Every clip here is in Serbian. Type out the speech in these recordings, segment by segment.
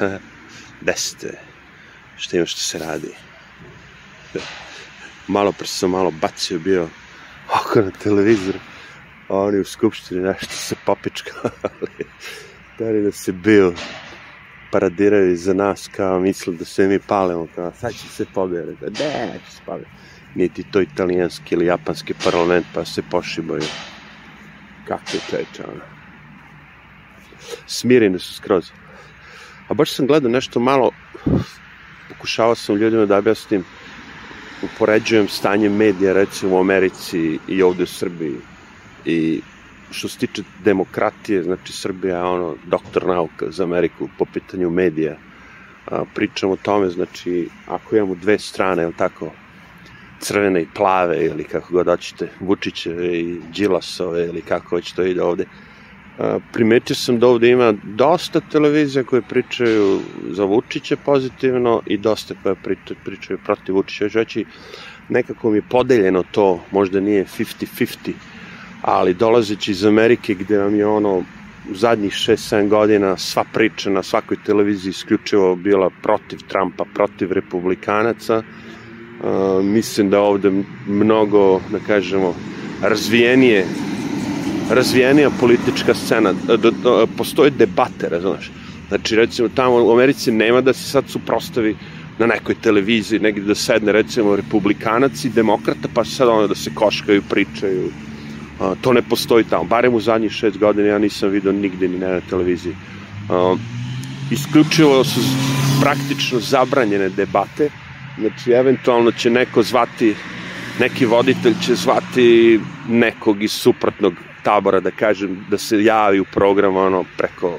Desite, šta ima što se radi. Malo pre sam malo bacio bio oko na televizor, a oni u skupštini nešto se popičkali. da li da se bio paradiraju iza nas kao misle da sve mi palimo, kao sad će se pobjeri, da ne, neće se pobjeri. Niti to italijanski ili japanski parlament pa se pošibaju. Kako je čeče, ono. Smireni su skroz. A baš sam gledao nešto malo, pokušavao sam ljudima da objasnim, upoređujem stanje medija recimo u Americi i ovde u Srbiji i što se tiče demokratije, znači Srbija je ono doktor nauka za Ameriku po pitanju medija. A, pričam o tome, znači, ako imamo dve strane, je tako, crvene i plave, ili kako god hoćete, Vučićeve i Đilasove, ili kako već to ide ovde, primetio sam da ovde ima dosta televizija koje pričaju za Vučića pozitivno i dosta koje pričaju, protiv Vučića. Znači, nekako mi je podeljeno to, možda nije 50-50, ali dolazeći iz Amerike gde vam je ono zadnjih 6-7 godina sva priča na svakoj televiziji isključivo bila protiv Trumpa, protiv republikanaca, uh, mislim da ovde mnogo, da kažemo, razvijenije razvijenija politička scena, da, da, postoje debate, razumeš? Znači, recimo, tamo u Americi nema da se sad suprostavi na nekoj televiziji, negde da sedne, recimo, republikanac i demokrata, pa sad ono da se koškaju, pričaju, A, to ne postoji tamo, barem u zadnjih šest godina ja nisam vidio nigde ni na televiziji. A, isključivo su praktično zabranjene debate, znači eventualno će neko zvati, neki voditelj će zvati nekog iz suprotnog tabora, da kažem, da se javi u program ono preko,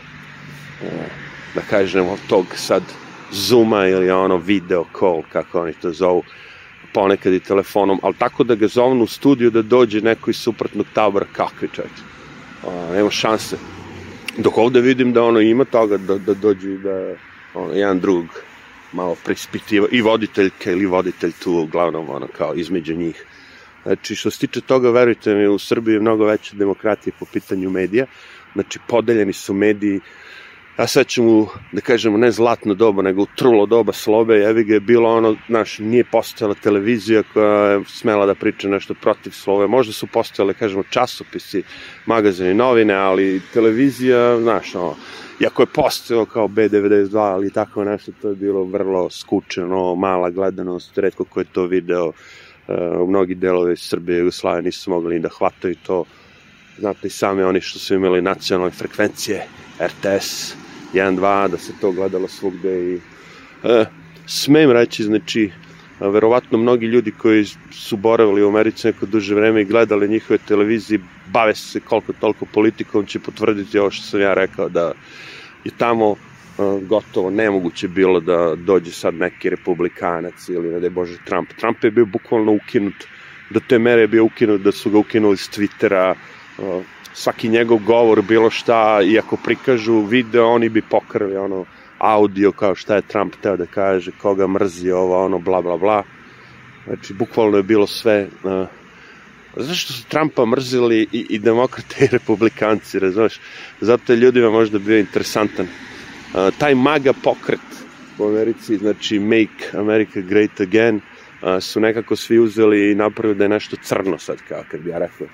da kažemo, tog sad Zuma ili ono video call, kako oni to zovu, ponekad i telefonom, ali tako da ga zovnu u studiju da dođe neko iz suprotnog tabora, kakvi čovječ. nema šanse. Dok ovde vidim da ono ima toga da, da dođe i da ono, jedan drug malo prispitiva i voditeljka ili voditelj tu uglavnom ono kao između njih. Znači što se tiče toga, verujte mi, u Srbiji je mnogo veća demokratija po pitanju medija. Znači podeljeni su mediji ja sećam u, da kažemo, ne zlatno doba, nego u trulo doba slobe, jevi ga je bilo ono, znaš, nije postojala televizija koja je smela da priča nešto protiv slove, možda su postojale, kažemo, časopisi, magazini, novine, ali televizija, znaš, ono, iako je postojalo kao B92, ali tako nešto, to je bilo vrlo skučeno, mala gledanost, redko ko je to video, u mnogi delove Srbije i Jugoslavije nisu mogli da hvataju to, znate i sami oni što su imali nacionalne frekvencije, RTS, 1-2, da se to gledalo svugde i e, smem reći, znači, verovatno mnogi ljudi koji su boravili u Americi neko duže vreme i gledali njihove televizije, bave se koliko toliko politikom, će potvrditi ovo što sam ja rekao, da je tamo gotovo nemoguće bilo da dođe sad neki republikanac ili ne da je Bože Trump. Trump je bio bukvalno ukinut, do te mere je bio ukinut da su ga ukinuli s Twittera, svaki njegov govor, bilo šta, i ako prikažu video, oni bi pokrili ono audio kao šta je Trump teo da kaže, koga mrzi ovo, ono, bla, bla, bla. Znači, bukvalno je bilo sve... Uh, zašto su Trumpa mrzili i, i demokrate i republikanci, razumeš? Zato je ljudima možda bio interesantan. Taj MAGA pokret u Americi, znači Make America Great Again, su nekako svi uzeli i napravili da je nešto crno sad, kao kad bi ja rekao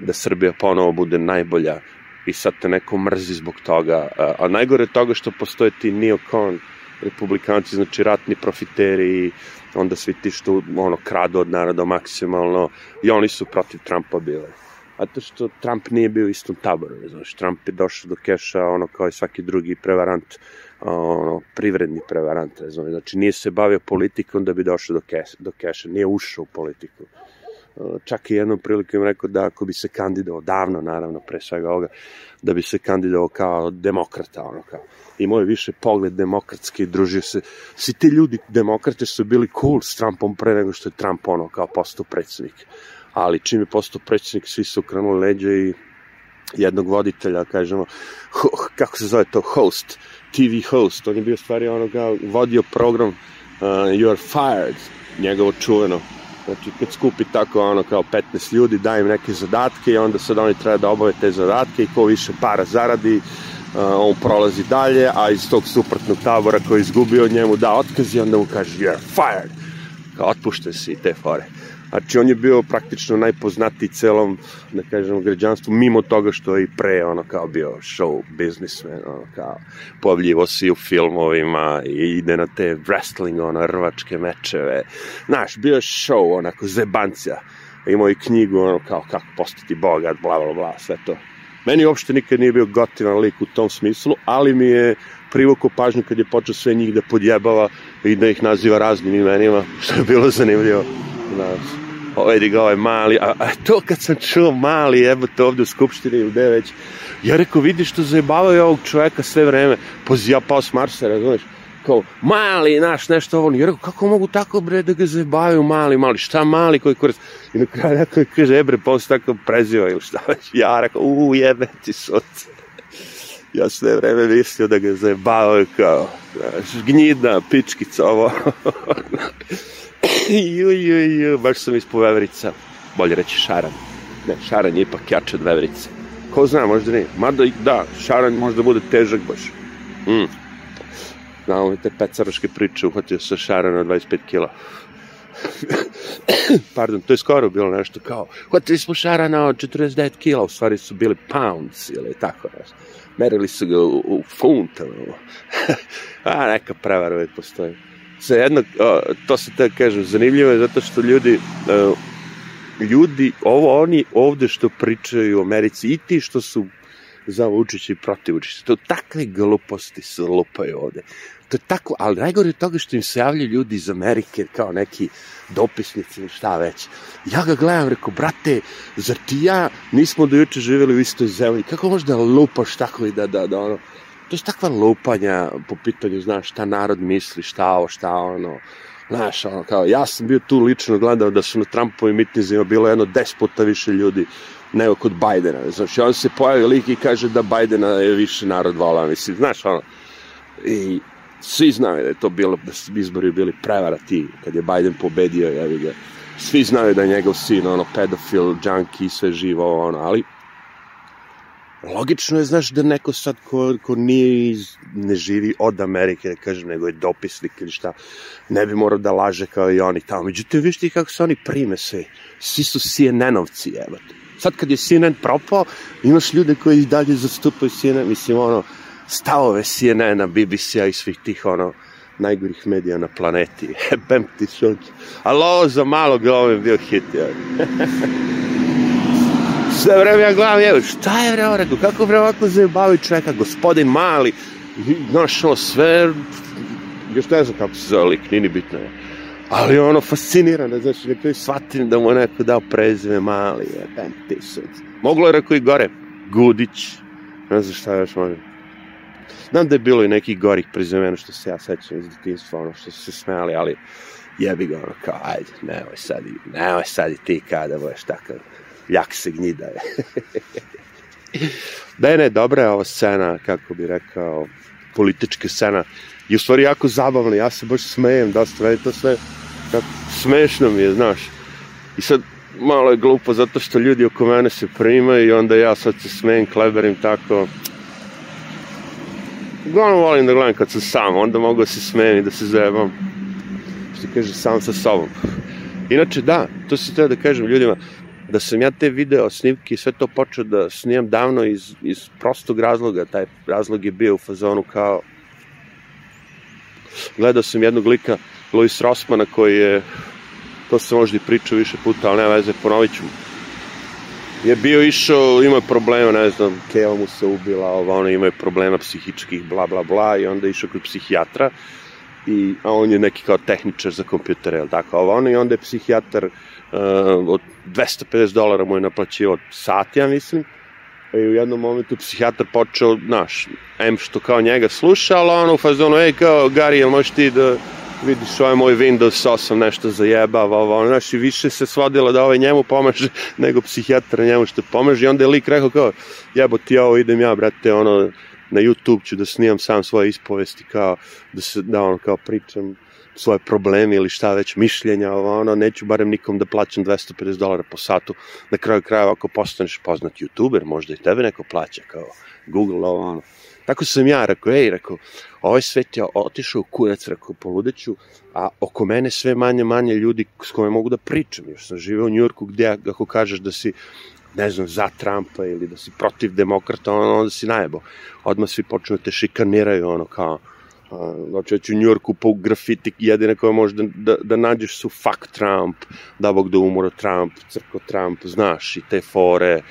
da Srbija ponovo bude najbolja i sad te neko mrzi zbog toga. A najgore je toga što postoje ti neokon republikanci, znači ratni profiteri i onda svi ti što ono, kradu od naroda maksimalno i oni su protiv Trumpa bili. A to što Trump nije bio istom taboru, znači Trump je došao do keša ono kao i svaki drugi prevarant, ono, privredni prevarant, znači nije se bavio politikom da bi došao do keša, do keša nije ušao u politiku. Čak i jednom prilikom rekao da ako bi se kandidovao, davno naravno pre svega ovoga, da bi se kandidovao kao demokrata, ono kao, imao je više pogled demokratski družio se, svi ti ljudi demokrate su bili cool s Trumpom pre nego što je Trump ono kao postao predsednik, ali čim je postao predsednik, svi su krenuli leđe i jednog voditelja, kažemo, ho, kako se zove to, host, TV host, on je bio stvari ono kao vodio program uh, You are fired, njegovo čuveno, Znači, kad skupi tako, ono, kao 15 ljudi, daj im neke zadatke i onda sad oni treba da obave te zadatke i ko više para zaradi, on prolazi dalje, a iz tog suprotnog tabora koji je izgubio njemu da otkaz i onda mu kaže you're fired. Kao otpušte si i te fore. Znači, on je bio praktično najpoznatiji celom, da kažem, građanstvu, mimo toga što je i pre, ono, kao bio show businessman, ono, kao, pojavljivo si u filmovima i ide na te wrestling, ono, rvačke mečeve. Znaš, bio je show, onako, zebancija. Imao i knjigu, ono, kao, kako postati bogat, bla, bla, bla, sve to. Meni uopšte nikad nije bio gotivan lik u tom smislu, ali mi je privukao pažnju kad je počeo sve njih da podjebava i da ih naziva raznim imenima, što je bilo zanimljivo. Znaš, ovaj ga ovaj mali, a, a to kad sam čuo mali, jebote ovde u Skupštini ili gde već, ja rekao, vidiš što zajebavaju ovog čoveka sve vreme, pozi ja pao s Marsa, razumeš, kao, mali, naš, nešto ovo, ja rekao, kako mogu tako, bre, da ga zajebavaju mali, mali, šta mali koji korist, i na kraju neko kaže, e, bre, pa on se tako preziva ili šta već, ja rekao, u, jebe ti sunce. Ja sve vreme mislio da ga zajebavaju kao, znaš, gnjidna, pičkica, ovo. ju, ju, ju, baš sam ispod veverica. Bolje reći šaran. Ne, šaran je ipak jače od veverice. Ko zna, možda ne. Mada, da, šaran možda bude težak baš. Mm. Znamo te pecaraške priče, uhvatio sa šarana 25 kila. Pardon, to je skoro bilo nešto kao, hvatili smo šarana od 49 kila, u stvari su bili pounds ili tako nešto. Merili su ga u, u funtama. A, neka prevara uvijek postoji za jedno, to se tako kažem, zanimljivo je zato što ljudi, ljudi, ovo oni ovde što pričaju u Americi i ti što su za Vučića i protiv Vučića, to takve gluposti se lupaju ovde. To je tako, ali najgore od toga što im se javljaju ljudi iz Amerike kao neki dopisnici ili šta već. Ja ga gledam, rekao, brate, zar ti ja nismo do juče živjeli u istoj zemlji? Kako možda lupaš tako i da, da, da, ono, to je takva lupanja po pitanju, znaš, šta narod misli, šta ovo, šta ono, znaš, ono, kao, ja sam bio tu lično gledao da su na Trumpovim mitnizima bilo jedno deset puta više ljudi nego kod Bajdena, znaš, i on se pojavi lik i kaže da Bajdena je više narod vola, mislim, znaš, ono, i svi znaju da je to bilo, da su izbori bili prevara ti, kad je Biden pobedio, jevi ga, svi znaju da je njegov sin, ono, pedofil, junkie, sve živo, ono, ali logično je, znaš, da neko sad ko, ko nije iz, ne živi od Amerike, da kažem, nego je dopisnik ili šta, ne bi morao da laže kao i oni tamo. Međutim, viš ti kako se oni prime sve. Svi su CNN-ovci, evo. Sad kad je CNN propao, imaš ljude koji dalje zastupaju CNN, mislim, ono, stavove CNN-a, BBC-a i svih tih, ono, najgorih medija na planeti. Bem ti sunč. Ali ovo za malo glave bio hit, ja. sve vreme ja gledam, evo, šta je vreo, rekao, kako vreo ovako zajebavi čoveka, gospodin mali, znaš, ono, sve, još ne znam kako se zove lik, nini bitno je. Ali ono, fascinirano, znači, nekako shvatim da mu neko dao prezime mali, je, ben tisac. Moglo je, rekao, i gore, Gudić, ne znam šta još može. Znam da je bilo i nekih gorih prezimena što se ja sećam iz detinstva, ono, što su se smeli, ali jebi ga, ono, kao, ajde, nemoj sad, nemoj sad i ti kada budeš takav ljak se gnjida je. da ne, dobra je ova scena, kako bi rekao, politička scena. I u stvari jako zabavna, ja se baš smejem, dosta, meni to sve, kako, smešno mi je, znaš. I sad, malo je glupo zato što ljudi oko mene se primaju i onda ja sad se smejem, kleberim tako. Uglavnom volim da gledam kad sam sam, onda mogu da se smejem i da se zajebam. Što kaže, sam sa sobom. Inače, da, to se treba da kažem ljudima, da sam ja te video snimke i sve to počeo da snimam davno iz, iz prostog razloga. Taj razlog je bio u fazonu kao... Gledao sam jednog lika, Louis Rossmana, koji je, to se možda i pričao više puta, ali nema veze, ponovit ću. Je bio išao, imao problema, ne znam, Keva mu se ubila, ono, imao problema psihičkih, bla, bla, bla, i onda je išao kod psihijatra, i, a on je neki kao tehničar za kompjutere, ili tako, ovo, ono, i onda je psihijatar uh, od 250 dolara mu je naplaćivo sat, ja mislim, i u jednom momentu psihijatar počeo, znaš, M što kao njega sluša, ali ono u fazonu, ej, kao, Gari, jel možeš ti da vidiš ovaj moj Windows 8 nešto zajebava, ovo, ono, znaš, i više se svodilo da ovaj njemu pomaže nego psihijatar njemu što pomaže. I onda je lik rekao kao, jebo ti ovo, idem ja, brate, ono, na YouTube ću da snimam sam svoje ispovesti kao, da se, da ono, kao pričam svoje probleme ili šta već, mišljenja, ovo, ono, neću barem nikom da plaćam 250 dolara po satu. Na kraju krajeva, ako postaneš poznat youtuber, možda i tebe neko plaća, kao Google, ovo, ono. Tako sam ja rekao, ej, rekao, ovaj svet je otišao kurac, rekao, poludeću, a oko mene sve manje, manje ljudi s kojima mogu da pričam. Još sam živeo u Njurku gde, ako kažeš da si ne znam, za Trumpa ili da si protiv demokrata, onda si najebo. Odmah svi počnu da te šikaniraju, ono, kao, znači već u Njurku po grafiti jedine koje možeš da, da, da nađeš su fuck Trump, da bog da umro Trump, crko Trump, znaš, i te fore,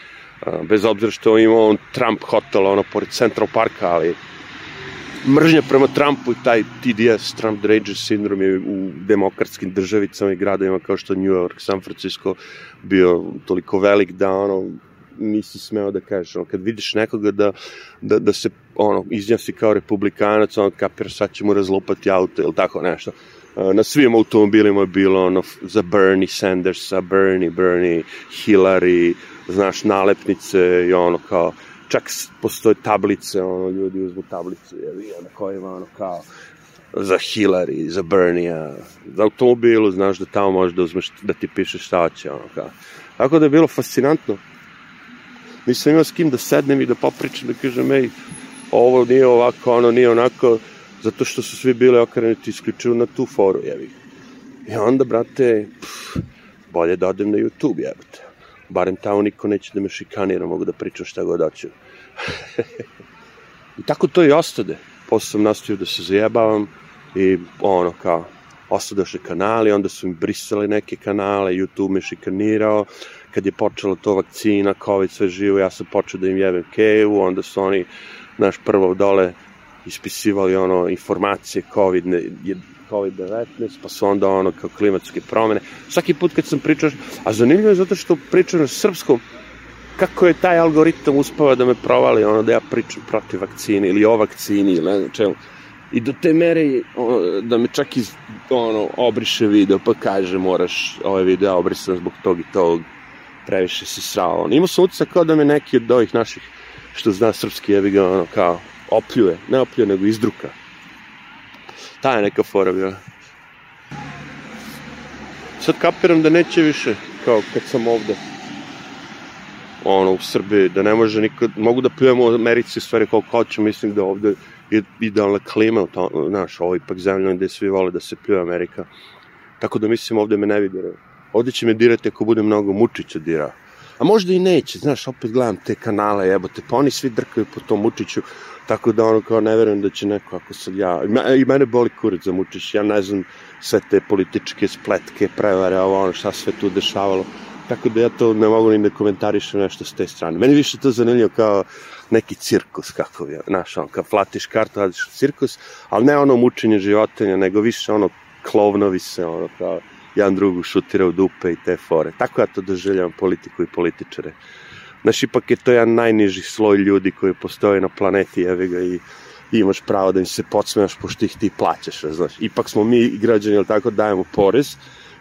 bez obzira što ima on Trump hotel, ono, pored Central Parka, ali mržnja prema Trumpu i taj TDS, Trump Dranger sindrom je u demokratskim državicama i gradovima kao što New York, San Francisco bio toliko velik da ono, nisi smeo da kažeš, ono, kad vidiš nekoga da, da, da se ono, izjasni kao republikanac, on kapira sad će mu razlupati auto ili tako nešto. Na svim automobilima je bilo ono za Bernie Sandersa, Bernie, Bernie, Hillary, znaš, nalepnice i ono kao, čak postoje tablice, ono, ljudi uzmu tablice, je, na kojima ono kao, za Hillary, za Bernie-a, za automobilu, znaš da tamo možeš da uzmeš, da ti piše šta će, ono kao. Tako da je bilo fascinantno. Nisam imao s kim da sednem i da popričam, da kažem, ej, ovo nije ovako, ono nije onako, zato što su svi bili okrenuti isključivo na tu foru, jevi. I onda, brate, pff, bolje da odem na YouTube, jebate. Barem tamo niko neće da me šikanira, mogu da pričam šta god hoću. I tako to i ostade. Posle sam nastavio da se zajebavam i ono kao, ostadoše kanali, onda su mi brisali neke kanale, YouTube me šikanirao, kad je počela to vakcina, COVID sve živo, ja sam počeo da im jebem kevu, onda su oni, naš prvo dole ispisivali ono informacije COVID, COVID-19, pa su onda ono kao klimatske promene. Svaki put kad sam pričao, a zanimljivo je zato što pričam na srpskom, kako je taj algoritam uspava da me provali, ono da ja pričam protiv vakcine ili o vakcini ili ne znam čemu. I do te mere ono, da me čak iz, ono, obriše video pa kaže moraš ovaj video obrisati zbog tog i tog previše si srao. On. Imao sam utisak kao da me neki od ovih naših što zna srpski jebi ga ono kao opljuje, ne opljuje nego izdruka. Ta je neka fora bila. Sad kapiram da neće više kao kad sam ovde ono, u Srbiji, da ne može nikad, mogu da pljujemo u Americi stvari koliko hoću, mislim da ovde je idealna klima, to, znaš, ovo ipak zemlja gde svi vole da se pljuje Amerika. Tako da mislim ovde me ne vidi. Ovde će me dirati ako bude mnogo Mučića dirao. A možda i neće, znaš, opet gledam te kanale, jebote, pa oni svi drkaju po tom Mučiću, tako da ono kao ne verujem da će neko, ako sad ja, i mene boli kurac za Mučić, ja ne znam sve te političke spletke, prevare, ovo ono, šta sve tu dešavalo, tako da ja to ne mogu ni da komentarišem nešto s te strane. Meni više to zanimljivo kao neki cirkus, kako je, znaš, on, kao platiš kartu, radiš cirkus, ali ne ono mučenje životinja, nego više ono klovnovi se, ono, kao, jedan drugu šutira u dupe i te fore. Tako ja to doželjavam politiku i političare. Znaš, ipak je to jedan najniži sloj ljudi koji postoje na planeti, evi ga, i imaš pravo da im se podsmejaš pošto ih ti plaćaš, znaš. Ipak smo mi građani, ali tako, dajemo porez,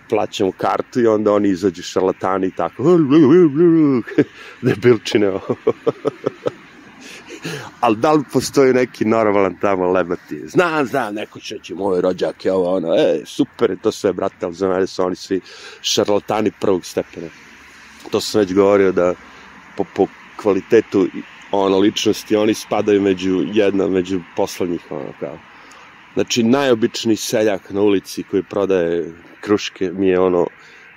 plaćamo kartu i onda oni izađu šarlatani i tako, debilčine. ali da li postoji neki normalan tamo lebati? Znam, znam, neko će će moj rođak je ovo, ono, e, super je to sve, brate, ali za mene su oni svi šarlatani prvog stepena. To sam već govorio da po, po kvalitetu ono, ličnosti, oni spadaju među jedna, među poslednjih, ono, kao. Znači, najobičniji seljak na ulici koji prodaje kruške mi je ono,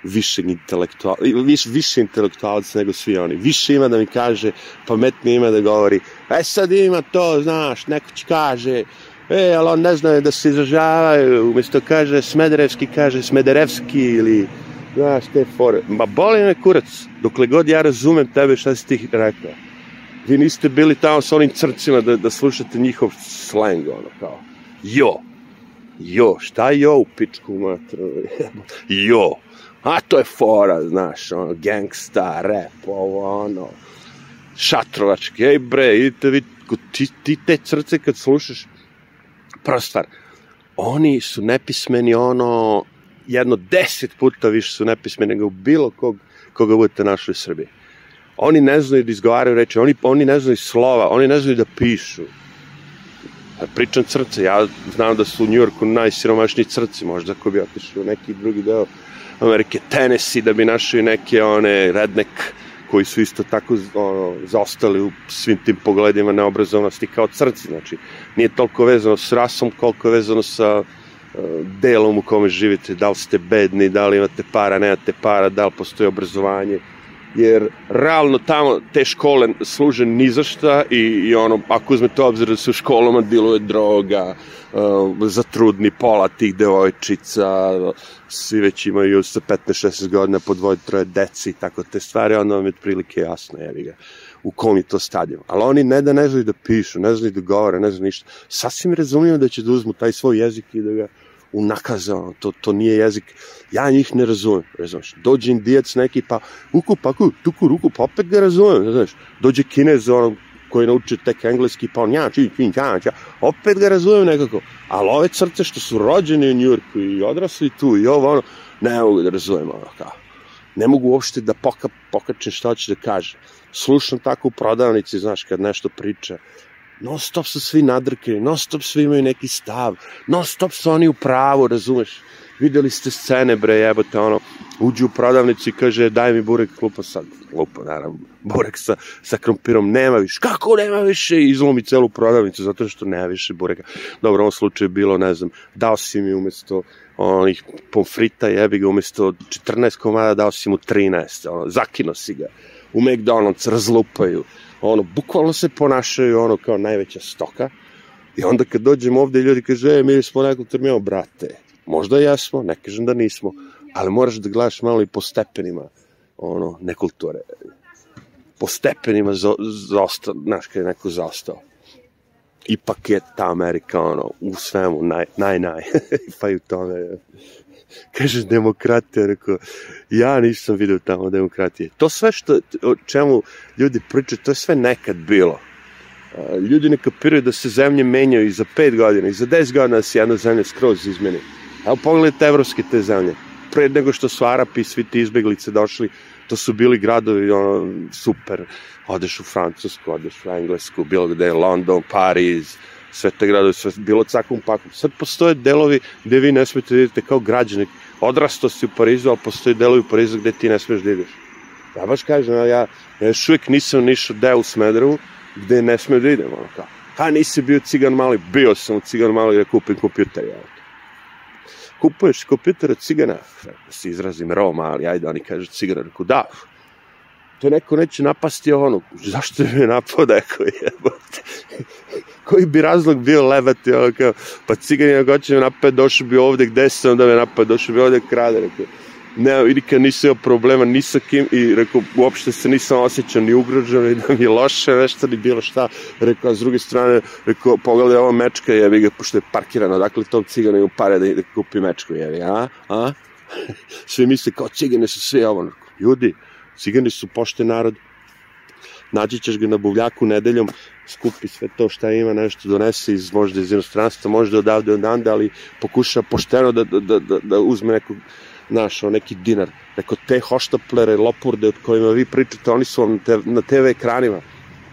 višeg intelektuala, viš, više intelektualac nego svi oni. Više ima da mi kaže, pametnije ima da govori, e sad ima to, znaš, neko će kaže, e, ali on ne zna da se izražavaju, umjesto kaže Smederevski, kaže Smederevski ili, znaš, te fore. Ma boli me kurac, dokle god ja razumem tebe šta si ti rekao. Vi niste bili tamo sa onim crcima da, da slušate njihov slang, ono, kao, jo, jo, šta jo u pičku matru, jo, A to je fora, znaš, ono, gangsta, rap, ovo, ono, šatrovački, ej bre, idite vi, ti, ti te crce kad slušaš, prva stvar, oni su nepismeni, ono, jedno deset puta više su nepismeni nego bilo kog, koga budete našli u Srbiji. Oni ne znaju da izgovaraju reči, oni, oni ne znaju slova, oni ne znaju da pišu. Pričam crce, ja znam da su u Njurku najsiromašniji crci, možda ako bi otišli u neki drugi deo Amerike, Tennessee, da bi našli neke one redneck koji su isto tako ono, zaostali u svim tim pogledima neobrazovanosti kao crci. Znači, nije toliko vezano s rasom, koliko je vezano sa uh, delom u kome živite, da li ste bedni, da li imate para, nemate para, da li postoji obrazovanje, jer realno tamo te škole služe ni za šta i, i ono, ako uzmete obzir da se u školama diluje droga, uh, za trudni pola tih devojčica, svi već imaju sa 15-16 godina po dvoje, troje deci i tako te stvari, onda vam je otprilike jasno, jevi ga u kom je to stadion. Ali oni ne da ne znaju da pišu, ne znaju da govore, ne znaju ništa. Sasvim razumijem da će da uzmu taj svoj jezik i da ga unakaze, ono, to, to nije jezik, ja njih ne razumem, razumeš, dođe indijac neki, pa uku, pa ku, tuku, ruku, pa opet ga razumem, znaš, dođe kinez, ono, koji nauči tek engleski, pa on ja, či, či, ča, ča, opet ga razumem nekako, ali ove crce što su rođeni u Njurku i odrasli tu i ovo, ono, ne mogu da razumem, ono, kao, ne mogu uopšte da poka, pokačem šta hoće da kaže. Slušam tako u prodavnici, znaš, kad nešto priča, non stop su svi nadrkani, non stop svi imaju neki stav, non stop su oni u pravu, razumeš? Videli ste scene, bre, jebote, ono, uđu u prodavnicu i kaže, daj mi burek, lupa sad, lupa, naravno, burek sa, sa krompirom, nema više, kako nema više, i izlomi celu prodavnicu, zato što nema više bureka. Dobro, u ovom slučaju je bilo, ne znam, dao si mi umesto onih pomfrita, jebi ga, umesto 14 komada, dao si mu 13, ono, zakino si ga. U McDonald's razlupaju, ono, bukvalno se ponašaju ono kao najveća stoka. I onda kad dođemo ovde ljudi kaže, e, mi smo nekog termijao, brate, možda jesmo, ne kažem da nismo, ali moraš da gledaš malo i po stepenima, ono, nekulture. Po stepenima za, zaostao, znaš, kada je neko zaostao. Ipak je ta Amerika, ono, u svemu, naj, naj, naj, pa i u tome, Kaže, demokratija, rekao, ja nisam video tamo demokratije. To sve što, o čemu ljudi pričaju, to je sve nekad bilo. Ljudi ne kapiraju da se zemlje menjaju i za 5 godina, i za 10 godina da se jedna zemlja skroz izmeni. Evo pogledajte evropske te zemlje. Pre nego što su Arapi i svi ti izbeglice došli, to su bili gradovi ono, super. Odeš u Francusku, odeš u Englesku, bilo gde, London, Pariz, sve te gradove, sve bilo cakom pakom. Sad postoje delovi gde vi ne smete da idete kao građani. Odrasto si u Parizu, ali postoje delovi u Parizu gde ti ne smeš da ideš. Ja baš kažem, ja, ja još uvijek nisam nišao deo u Smederevu gde ne smem da idem, ono kao. Pa nisi bio cigan mali, bio sam u cigan mali da kupim kompjuter, ja. Kupuješ kompjuter od cigana, da se izrazim Roma, ali ajde, oni kažu cigana, reku, da, to neko neće napasti ono, zašto me napao neko jebote? Koji bi razlog bio levati ono kao, pa cigani će me napad, došao bi ovde, gde sam da me napad, došao bi ovde krade, rekao. Ne, nikad nisam imao problema ni sa kim i rekao, uopšte se nisam osjećao ni ugrožen, ni da mi je loše nešto, ni bilo šta. Rekao, a s druge strane, rekao, pogledaj ovo mečka, jevi ga, pošto je parkirano, dakle tom ciganu imaju pare da, da kupi mečku, jevi, a? A? Svi misle kao cigane su sve ovo. Ljudi, Cigani su pošten narod, nađi ćeš ga na buvljaku nedeljom, skupi sve to šta ima, nešto donese iz, možda iz inostranstva, možda odavde odande, ali pokuša pošteno da, da, da, da uzme nekog, naš, neki dinar. Neko te hoštaplere, lopurde od kojima vi pričate, oni su vam te, na TV ekranima,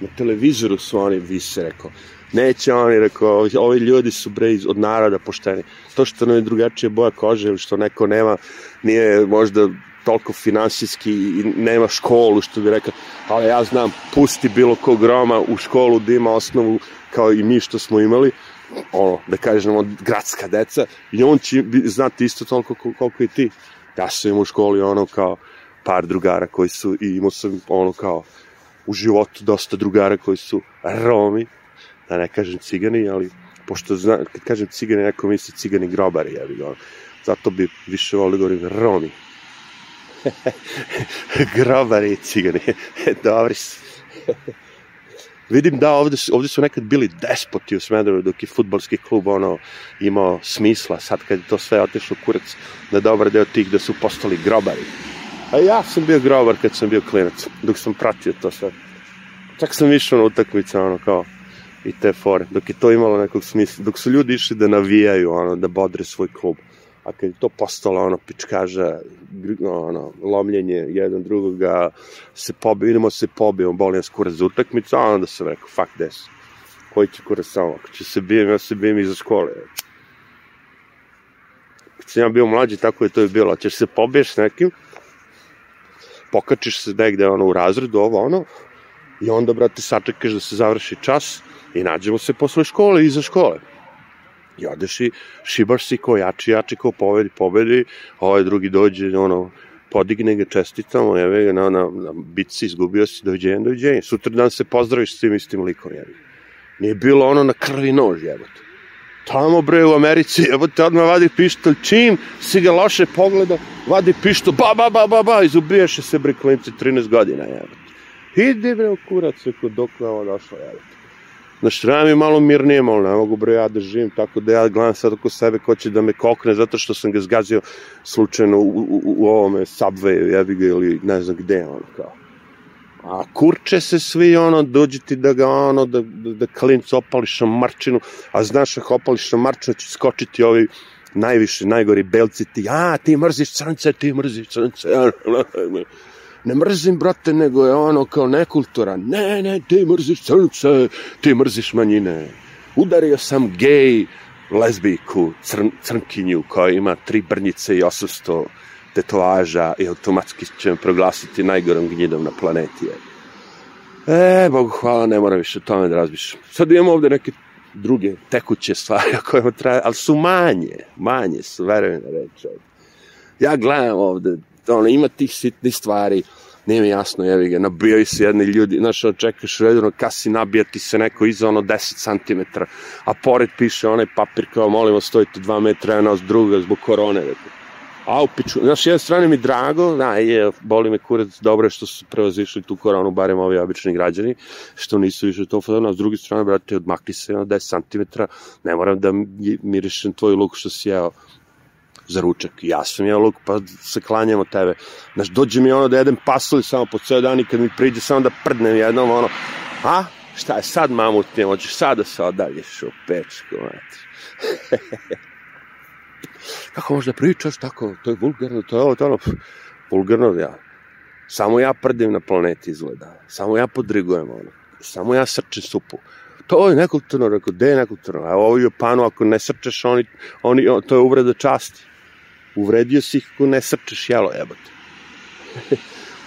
na televizoru su oni vise, rekao. Neće oni, rekao, ovi ljudi su bre od naroda pošteni. To što nam je drugačija boja kože, što neko nema, nije možda toliko finansijski i nema školu, što bi rekao, ali ja znam, pusti bilo kog Roma u školu da ima osnovu kao i mi što smo imali, ono, da kažemo, gradska deca, i on će znati isto toliko koliko i ti. Ja sam imao u školi ono kao par drugara koji su, i imao sam ono kao u životu dosta drugara koji su Romi, da ne kažem cigani, ali pošto zna, kad kažem cigani, neko misli cigani grobari, ja bih Zato bi više volio da govorim Romi. Grobari cigani. Dobri su. Vidim da ovde, ovde su nekad bili despoti u Smederu dok je futbalski klub ono imao smisla. Sad kad je to sve otišlo kurac na dobar deo tih da su postali grobari. A ja sam bio grobar kad sam bio klinac, dok sam pratio to sve. Čak sam išao na utakmice, ono kao, i te fore, dok je to imalo nekog smisla, dok su ljudi išli da navijaju, ono, da bodre svoj klub a kad je to postalo ono pičkaža, ono, lomljenje jedan drugoga, se pobio, idemo se pobijemo, boli nas kurac za utakmicu, a onda sam rekao, fuck this. Koji će kurac samo? Ako će se bijem, ja se bijem iza škole. Kad sam ja bio mlađi, tako je to je bilo. Ćeš se pobiješ s nekim, pokačiš se negde ono u razredu, ovo ono, i onda, brate, sačekaš da se završi čas i nađemo se posle škole, iza škole. I odeš i šibaš si ko jači, jači, ko pobedi, pobedi, ovaj drugi dođe, ono, podigne ga čestitamo, jeve ga, na, na, na bitci izgubio si, doviđenja, doviđenja. Sutra dan se pozdraviš s tim istim likom, jeve. Nije bilo ono na krvi nož, jebote. Tamo bre u Americi, jebote, odmah vadi pištolj, čim si ga loše pogledao, vadi pištolj, ba, ba, ba, ba, ba, izubijaše se bre klinci 13 godina, jebote. Idi bre u kurac, ako dok je ovo došlo, jebote. Znaš, treba mi malo mirnije, malo ne mogu bre ja da živim, tako da ja gledam sad oko sebe ko će da me kokne, zato što sam ga zgazio slučajno u, u, u ovome subway, jebi ga, ili ne znam gde, ono kao. A kurče se svi, ono, dođi ti da ga, ono, da, da, da klinc opališ na marčinu, a znaš ako opališ na marčinu će skočiti ovi najviše, najgori belci ti, a, ti mrziš crnce, ti mrziš crnce, ne mrzim, brate, nego je ono kao nekultura. Ne, ne, ti mrziš crnce, ti mrziš manjine. Udario sam gej lesbijku, crn, crnkinju koja ima tri brnjice i 800 tetovaža i automatski će me proglasiti najgorom gnjidom na planeti. E, Bogu hvala, ne moram više o tome da razmišljam. Sad imamo ovde neke druge tekuće stvari koje traje, ali su manje, manje su, verujem da reći. Ja gledam ovde ono, ima tih sitnih stvari, nije mi jasno, jevi ga, nabijaju se jedni ljudi, znaš, ono, čekaš u redovno kasi, nabija ti se neko iza ono 10 cm, a pored piše onaj papir kao, molimo, stojite 2 metra jedna od druga zbog korone, dakle. A u piču, znaš, jedne strane mi drago, da, je, boli me kurac, dobro je što su prevazišli tu koronu, barem ovi obični građani, što nisu više to fazona, a s druge strane, brate, odmakli se na 10 cm, ne moram da mirišem tvoj luk što si jeo, za ručak. Ja sam jeo luk, pa se klanjam od tebe. Znaš, dođe mi ono da jedem pasulj samo po ceo dan i kad mi priđe samo da prdnem jednom, ono, a, šta je sad mamutnije, hoćeš sad da se odalješ u pečku, mati. Kako možda pričaš tako, to je vulgarno, to je ovo, to je ono, vulgarno, ja. Samo ja prdim na planeti izgleda, samo ja podrigujem ono, samo ja srčem supu. To je nekulturno, rekao, gde je nekulturno? A ovo u Japanu, ako ne srčeš, oni, oni, to je uvreda časti uvredio si ih ako ne srčeš jelo, jebate.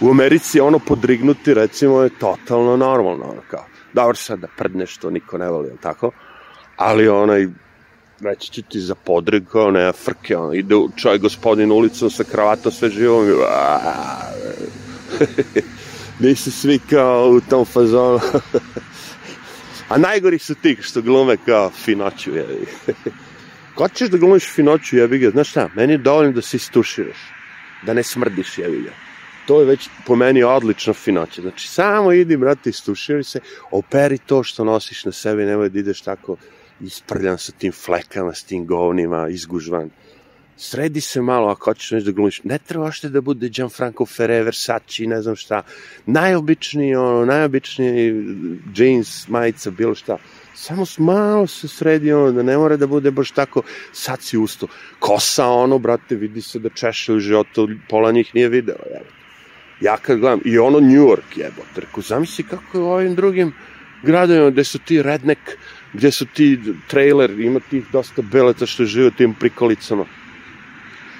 u Americi ono podrignuti, recimo, je totalno normalno, ono kao, dobro sad da prdneš, to niko ne voli, tako? Ali onaj, reći ću ti za podrig, kao ne, frke, ono, ide čovjek gospodin ulicom sa kravatom sve živo, i Nisi svi kao u tom fazonu. A najgori su ti što glume kao finoću, je. Kad ćeš da glumiš finoću, jebi ga, znaš šta, meni je dovoljno da se istuširaš, da ne smrdiš, jebi ga. To je već po meni odlična finoća. Znači, samo idi, brate, istuširaj se, operi to što nosiš na sebi, nemoj da ideš tako isprljan sa tim flekama, s tim govnima, izgužvan. Sredi se malo ako hoćeš nešto da glumiš. Ne treba ošte da bude Gianfranco Ferre, Versace, ne znam šta. Najobičniji, ono, najobičniji jeans, majica, bilo šta samo malo se sredi ono, da ne mora da bude baš tako, sad si usto. Kosa ono, brate, vidi se da češe u životu, pola njih nije video, jebote. Ja kad gledam, i ono New York, jebote, rekao, zamisli kako je u ovim drugim gradovima, gde su ti redneck, gde su ti trailer, ima tih dosta beleta što žive u tim prikolicama.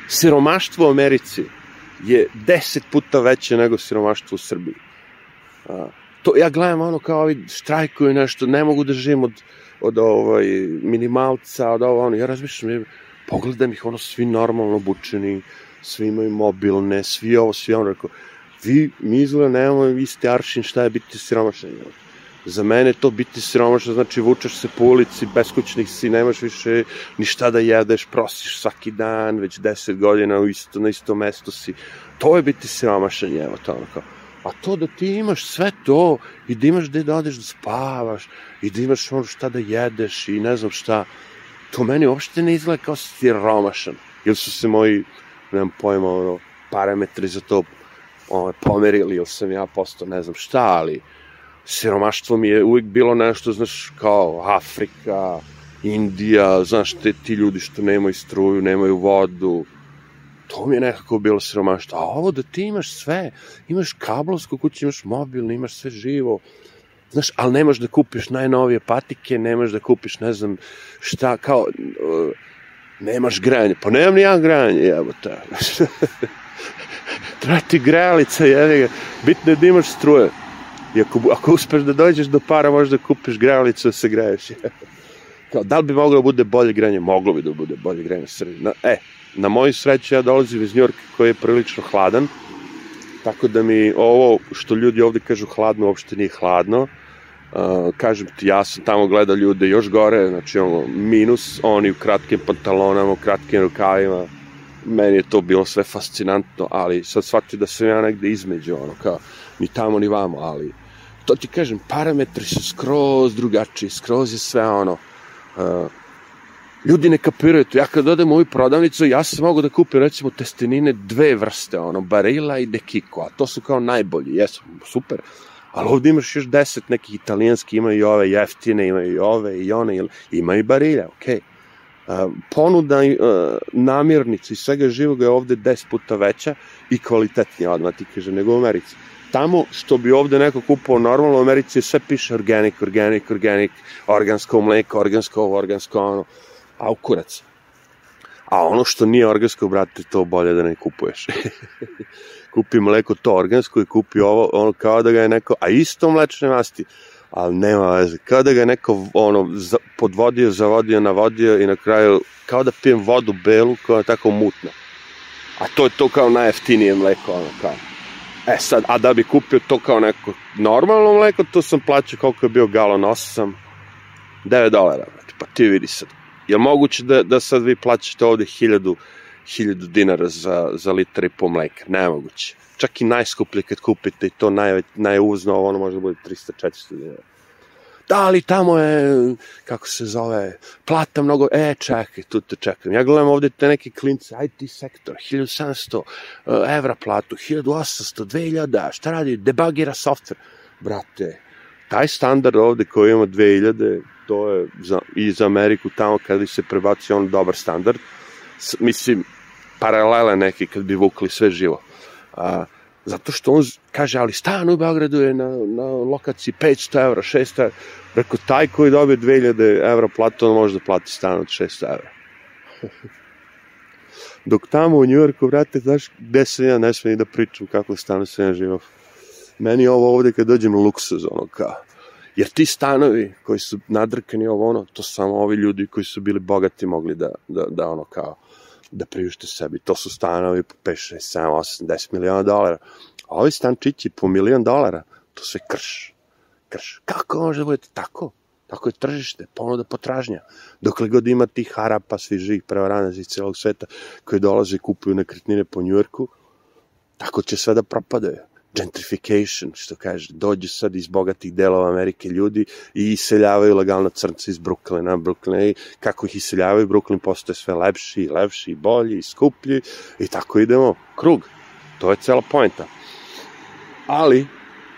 Siromaštvo u Americi je deset puta veće nego siromaštvo u Srbiji. To, ja gledam ono kao ovi štrajkuju nešto, ne mogu da živim od, od ovaj, minimalca, od ovo, ono, ja razmišljam, pogledam ih, ono, svi normalno obučeni, svi imaju mobilne, svi ovo, svi ono, rekao, vi, mi izgleda nemamo isti aršin šta je biti siromašan. Za mene to biti siromašan, znači vučeš se po ulici, beskućnik si, nemaš više ni šta da jedeš, prosiš svaki dan, već deset godina u isto, na isto mesto si. To je biti siromašan, evo to ono kao A to da ti imaš sve to i da imaš gde da odeš da spavaš i da imaš ono šta da jedeš i ne znam šta, to meni uopšte ne izgleda kao siromašan. Ili su se moji, nemam pojma, ono, parametri za to ono, pomerili, ili sam ja postao ne znam šta, ali siromaštvo mi je uvijek bilo nešto, znaš, kao Afrika, Indija, znaš, te, ti ljudi što nemaju struju, nemaju vodu, to mi je nekako bilo siromaštvo. A ovo da ti imaš sve, imaš kablovsku kuću, imaš mobilni, imaš sve živo, znaš, ali nemaš da kupiš najnovije patike, nemaš da kupiš, ne znam, šta, kao, uh, nemaš granje. Pa nemam ni ja granje, evo ta. treba ti grejalica, jevi ga, bitno je da imaš struje. I ako, ako uspeš da dođeš do para, možeš da kupiš grejalicu da se greješ. Kao, da li bi moglo da bude bolje grejanje? Moglo bi da bude bolje Srbiji. Na, e, na moju sreću ja dolazim iz Njorka koji je prilično hladan, tako da mi ovo što ljudi ovde kažu hladno uopšte nije hladno. Uh, kažem ti, ja sam tamo gledao ljude još gore, znači ono, minus, oni u kratkim pantalonama, u kratkim rukavima, meni je to bilo sve fascinantno, ali sad shvatio da sam ja negde između, ono, kao, ni tamo ni vamo, ali to ti kažem, parametri su skroz drugačiji, skroz je sve ono, uh, ljudi ne kapiraju to. Ja kad odem u ovu prodavnicu, ja sam mogu da kupim recimo testenine dve vrste, ono, Barilla i Dekiko, a to su kao najbolji, jesu, super. Ali ovde imaš još deset nekih italijanski, imaju i ove jeftine, imaju i ove i one, imaju i Barilla, okej. Okay. Uh, ponuda uh, namirnica i svega živoga je ovde 10 puta veća i kvalitetnija, odmah ti kaže, nego u Americi. Tamo što bi ovde neko kupao normalno u Americi sve piše organic, organic, organic, organsko mleko, organsko ovo, organsko ono a u kurac. A ono što nije organsko, brate, to bolje da ne kupuješ. kupi mleko to organsko i kupi ovo, ono kao da ga je neko, a isto mlečne masti, ali nema veze, kao da ga je neko ono, podvodio, zavodio, navodio i na kraju, kao da pijem vodu belu koja je tako mutna. A to je to kao najjeftinije mleko, ono kao. E sad, a da bi kupio to kao neko normalno mleko, to sam plaćao koliko je bio galon, 8, 9 dolara, pa ti vidi sad, Je moguće da, da sad vi plaćate ovde hiljadu, hiljadu dinara za, za litar i po mleka? Nemoguće. Čak i najskuplje kad kupite i to naj, najuzno, ono može da bude 300-400 dinara. Da, ali tamo je, kako se zove, plata mnogo, e, čekaj, tu te čekam. Ja gledam ovde te neke klince, IT sektor, 1700 uh, evra platu, 1800, 2000, šta radi, debagira software. Brate, taj standard ovde koji ima 2000, to je za, i za Ameriku tamo kada se prebaci on dobar standard. S, mislim, paralele neki kad bi vukli sve živo. A, zato što on kaže, ali stan u Beogradu je na, na lokaciji 500 evra, 600 evra. Reko, taj koji dobije 2000 evra platu, on može da plati stan od 600 evra. Dok tamo u Njujorku, vrate, znaš, gde sam ja, ne smijem da pričam kako stanu sam ja živo. Meni ovo ovde kad dođem luksuz, ono kao, Jer ti stanovi koji su nadrkani ovo ono, to samo ovi ljudi koji su bili bogati mogli da, da, da ono kao, da priušte sebi. To su stanovi po 5, 6, 7, 8, 10 miliona dolara. A ovi stančići po milion dolara, to sve krš. Krš. Kako može da budete tako? Tako je tržište, ponuda potražnja. Dokle god ima tih harapa, svi žih prevaranaca iz celog sveta koji dolaze i kupuju nekretnine po Njujorku, tako će sve da propadaju gentrification, što kaže, dođu sad iz bogatih delova Amerike ljudi i iseljavaju legalno crnce iz Brooklyna, i kako ih iseljavaju, Brooklyn postoje sve lepši i lepši i bolji i skuplji i tako idemo, krug. To je cela poenta. Ali,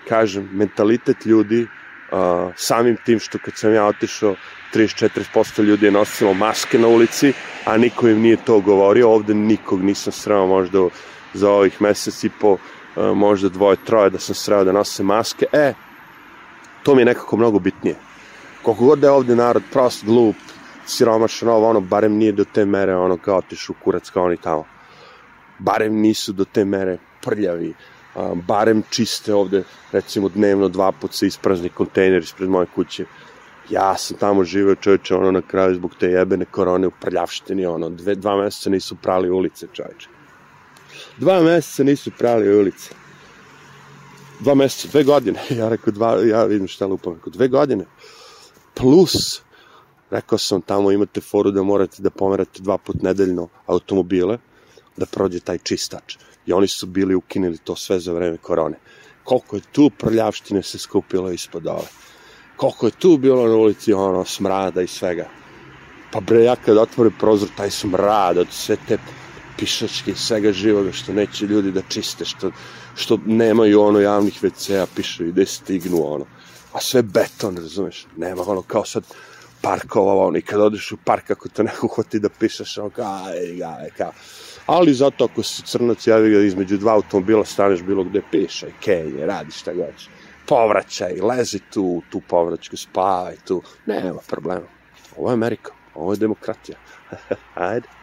kažem, mentalitet ljudi, uh, samim tim što kad sam ja otišao, 34% ljudi je nosilo maske na ulici, a niko im nije to govorio, ovde nikog nisam sreo možda za ovih mesec i po možda dvoje, troje da sam sreo da nose maske, e, to mi je nekako mnogo bitnije. Koliko god da je ovde narod prost, glup, siromašan, ovo, ono, barem nije do te mere, ono, kao otišu kurac kao oni tamo. Barem nisu do te mere prljavi, a, barem čiste ovde, recimo, dnevno dva put se isprazni kontejner ispred moje kuće. Ja sam tamo živeo čoveče, ono, na kraju zbog te jebene korone u prljavštini, ono, dve, dva meseca nisu prali ulice, čoveče. Dva meseca nisu prali ulice. Dva meseca, dve godine. Ja rekao dva, ja vidim šta lupam. Rekao dve godine. Plus, rekao sam tamo imate foru da morate da pomerate dva put nedeljno automobile, da prođe taj čistač. I oni su bili ukinuli to sve za vreme korone. Koliko je tu prljavštine se skupilo ispod ove. Koliko je tu bilo na ulici ono smrada i svega. Pa bre, ja kad otvorim prozor, taj smrad od sve te pišačke, svega živoga, što neće ljudi da čiste, što, što nemaju ono javnih WC-a, pišu i da stignu ono. A sve beton, razumeš? Nema ono kao sad parkova, ono, i kad odeš u park, ako te neko hoti da pišeš, ono kao, aj, aj, kao. Ali zato ako si crnac, javi ga između dva automobila, staneš bilo gde pišaj, kenje, radi šta god. Povraćaj, lezi tu, tu povraćku, spavaj tu, nema problema. Ovo je Amerika, ovo je demokratija. Ajde.